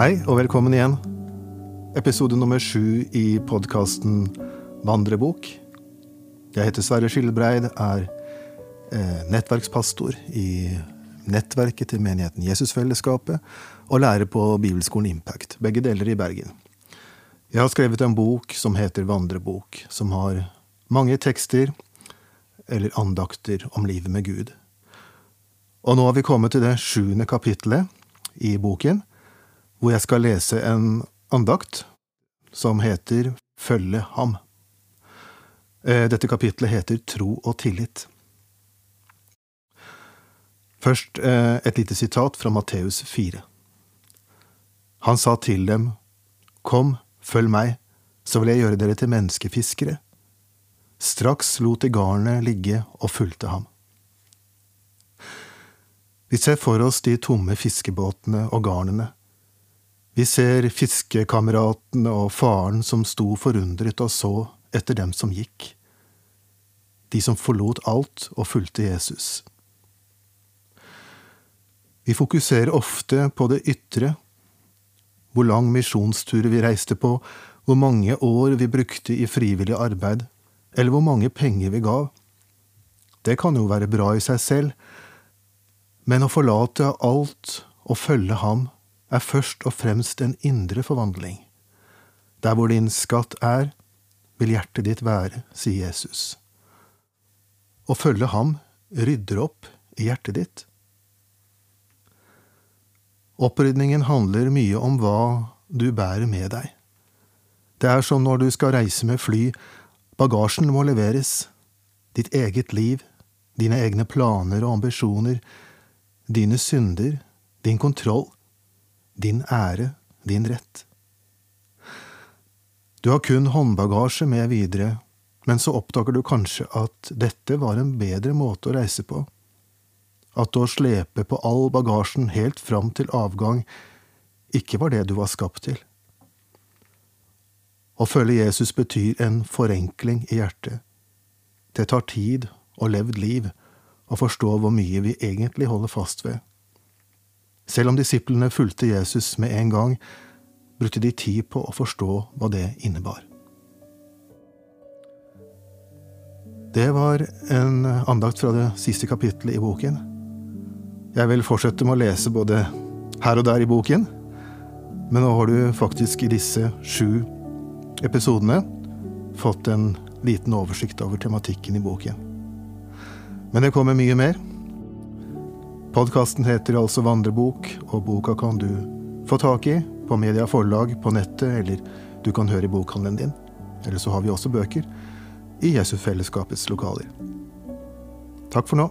Hei og velkommen igjen. Episode nummer sju i podkasten Vandrebok. Jeg heter Sverre Skillebreid, er eh, nettverkspastor i nettverket til menigheten Jesusfellesskapet og lærer på Bibelskolen Impact, begge deler i Bergen. Jeg har skrevet en bok som heter Vandrebok, som har mange tekster eller andakter om livet med Gud. Og nå har vi kommet til det sjuende kapitlet i boken, hvor jeg skal lese en andakt som heter Følge ham. Eh, dette kapitlet heter Tro og tillit. Først eh, et lite sitat fra Matteus 4. Han sa til dem, Kom, følg meg, så vil jeg gjøre dere til menneskefiskere. Straks lot de garnet ligge og fulgte ham. Vi ser for oss de tomme fiskebåtene og garnene. Vi ser fiskekameratene og faren som sto forundret og så etter dem som gikk. De som forlot alt og fulgte Jesus. Vi fokuserer ofte på det ytre, hvor lang misjonstur vi reiste på, hvor mange år vi brukte i frivillig arbeid, eller hvor mange penger vi gav. Det kan jo være bra i seg selv, men å forlate alt og følge ham er først og fremst en indre forvandling. Der hvor din skatt er, vil hjertet ditt være, sier Jesus. Å følge ham rydder opp i hjertet ditt. Opprydningen handler mye om hva du bærer med deg. Det er som når du skal reise med fly, bagasjen må leveres, ditt eget liv, dine egne planer og ambisjoner, dine synder, din kontroll, din ære, din rett. Du har kun håndbagasje med videre, men så oppdager du kanskje at dette var en bedre måte å reise på at å slepe på all bagasjen helt fram til avgang ikke var det du var skapt til. Å følge Jesus betyr en forenkling i hjertet. Det tar tid og levd liv å forstå hvor mye vi egentlig holder fast ved. Selv om disiplene fulgte Jesus med en gang, brukte de tid på å forstå hva det innebar. Det var en andakt fra det siste kapittelet i boken. Jeg vil fortsette med å lese både her og der i boken, men nå har du faktisk i disse sju episodene fått en liten oversikt over tematikken i boken. Men det kommer mye mer. Podkasten heter altså Vandrebok, og boka kan du få tak i på Media Forlag på nettet, eller du kan høre i bokhandelen din. Eller så har vi også bøker i Jesusfellesskapets lokaler. Takk for nå.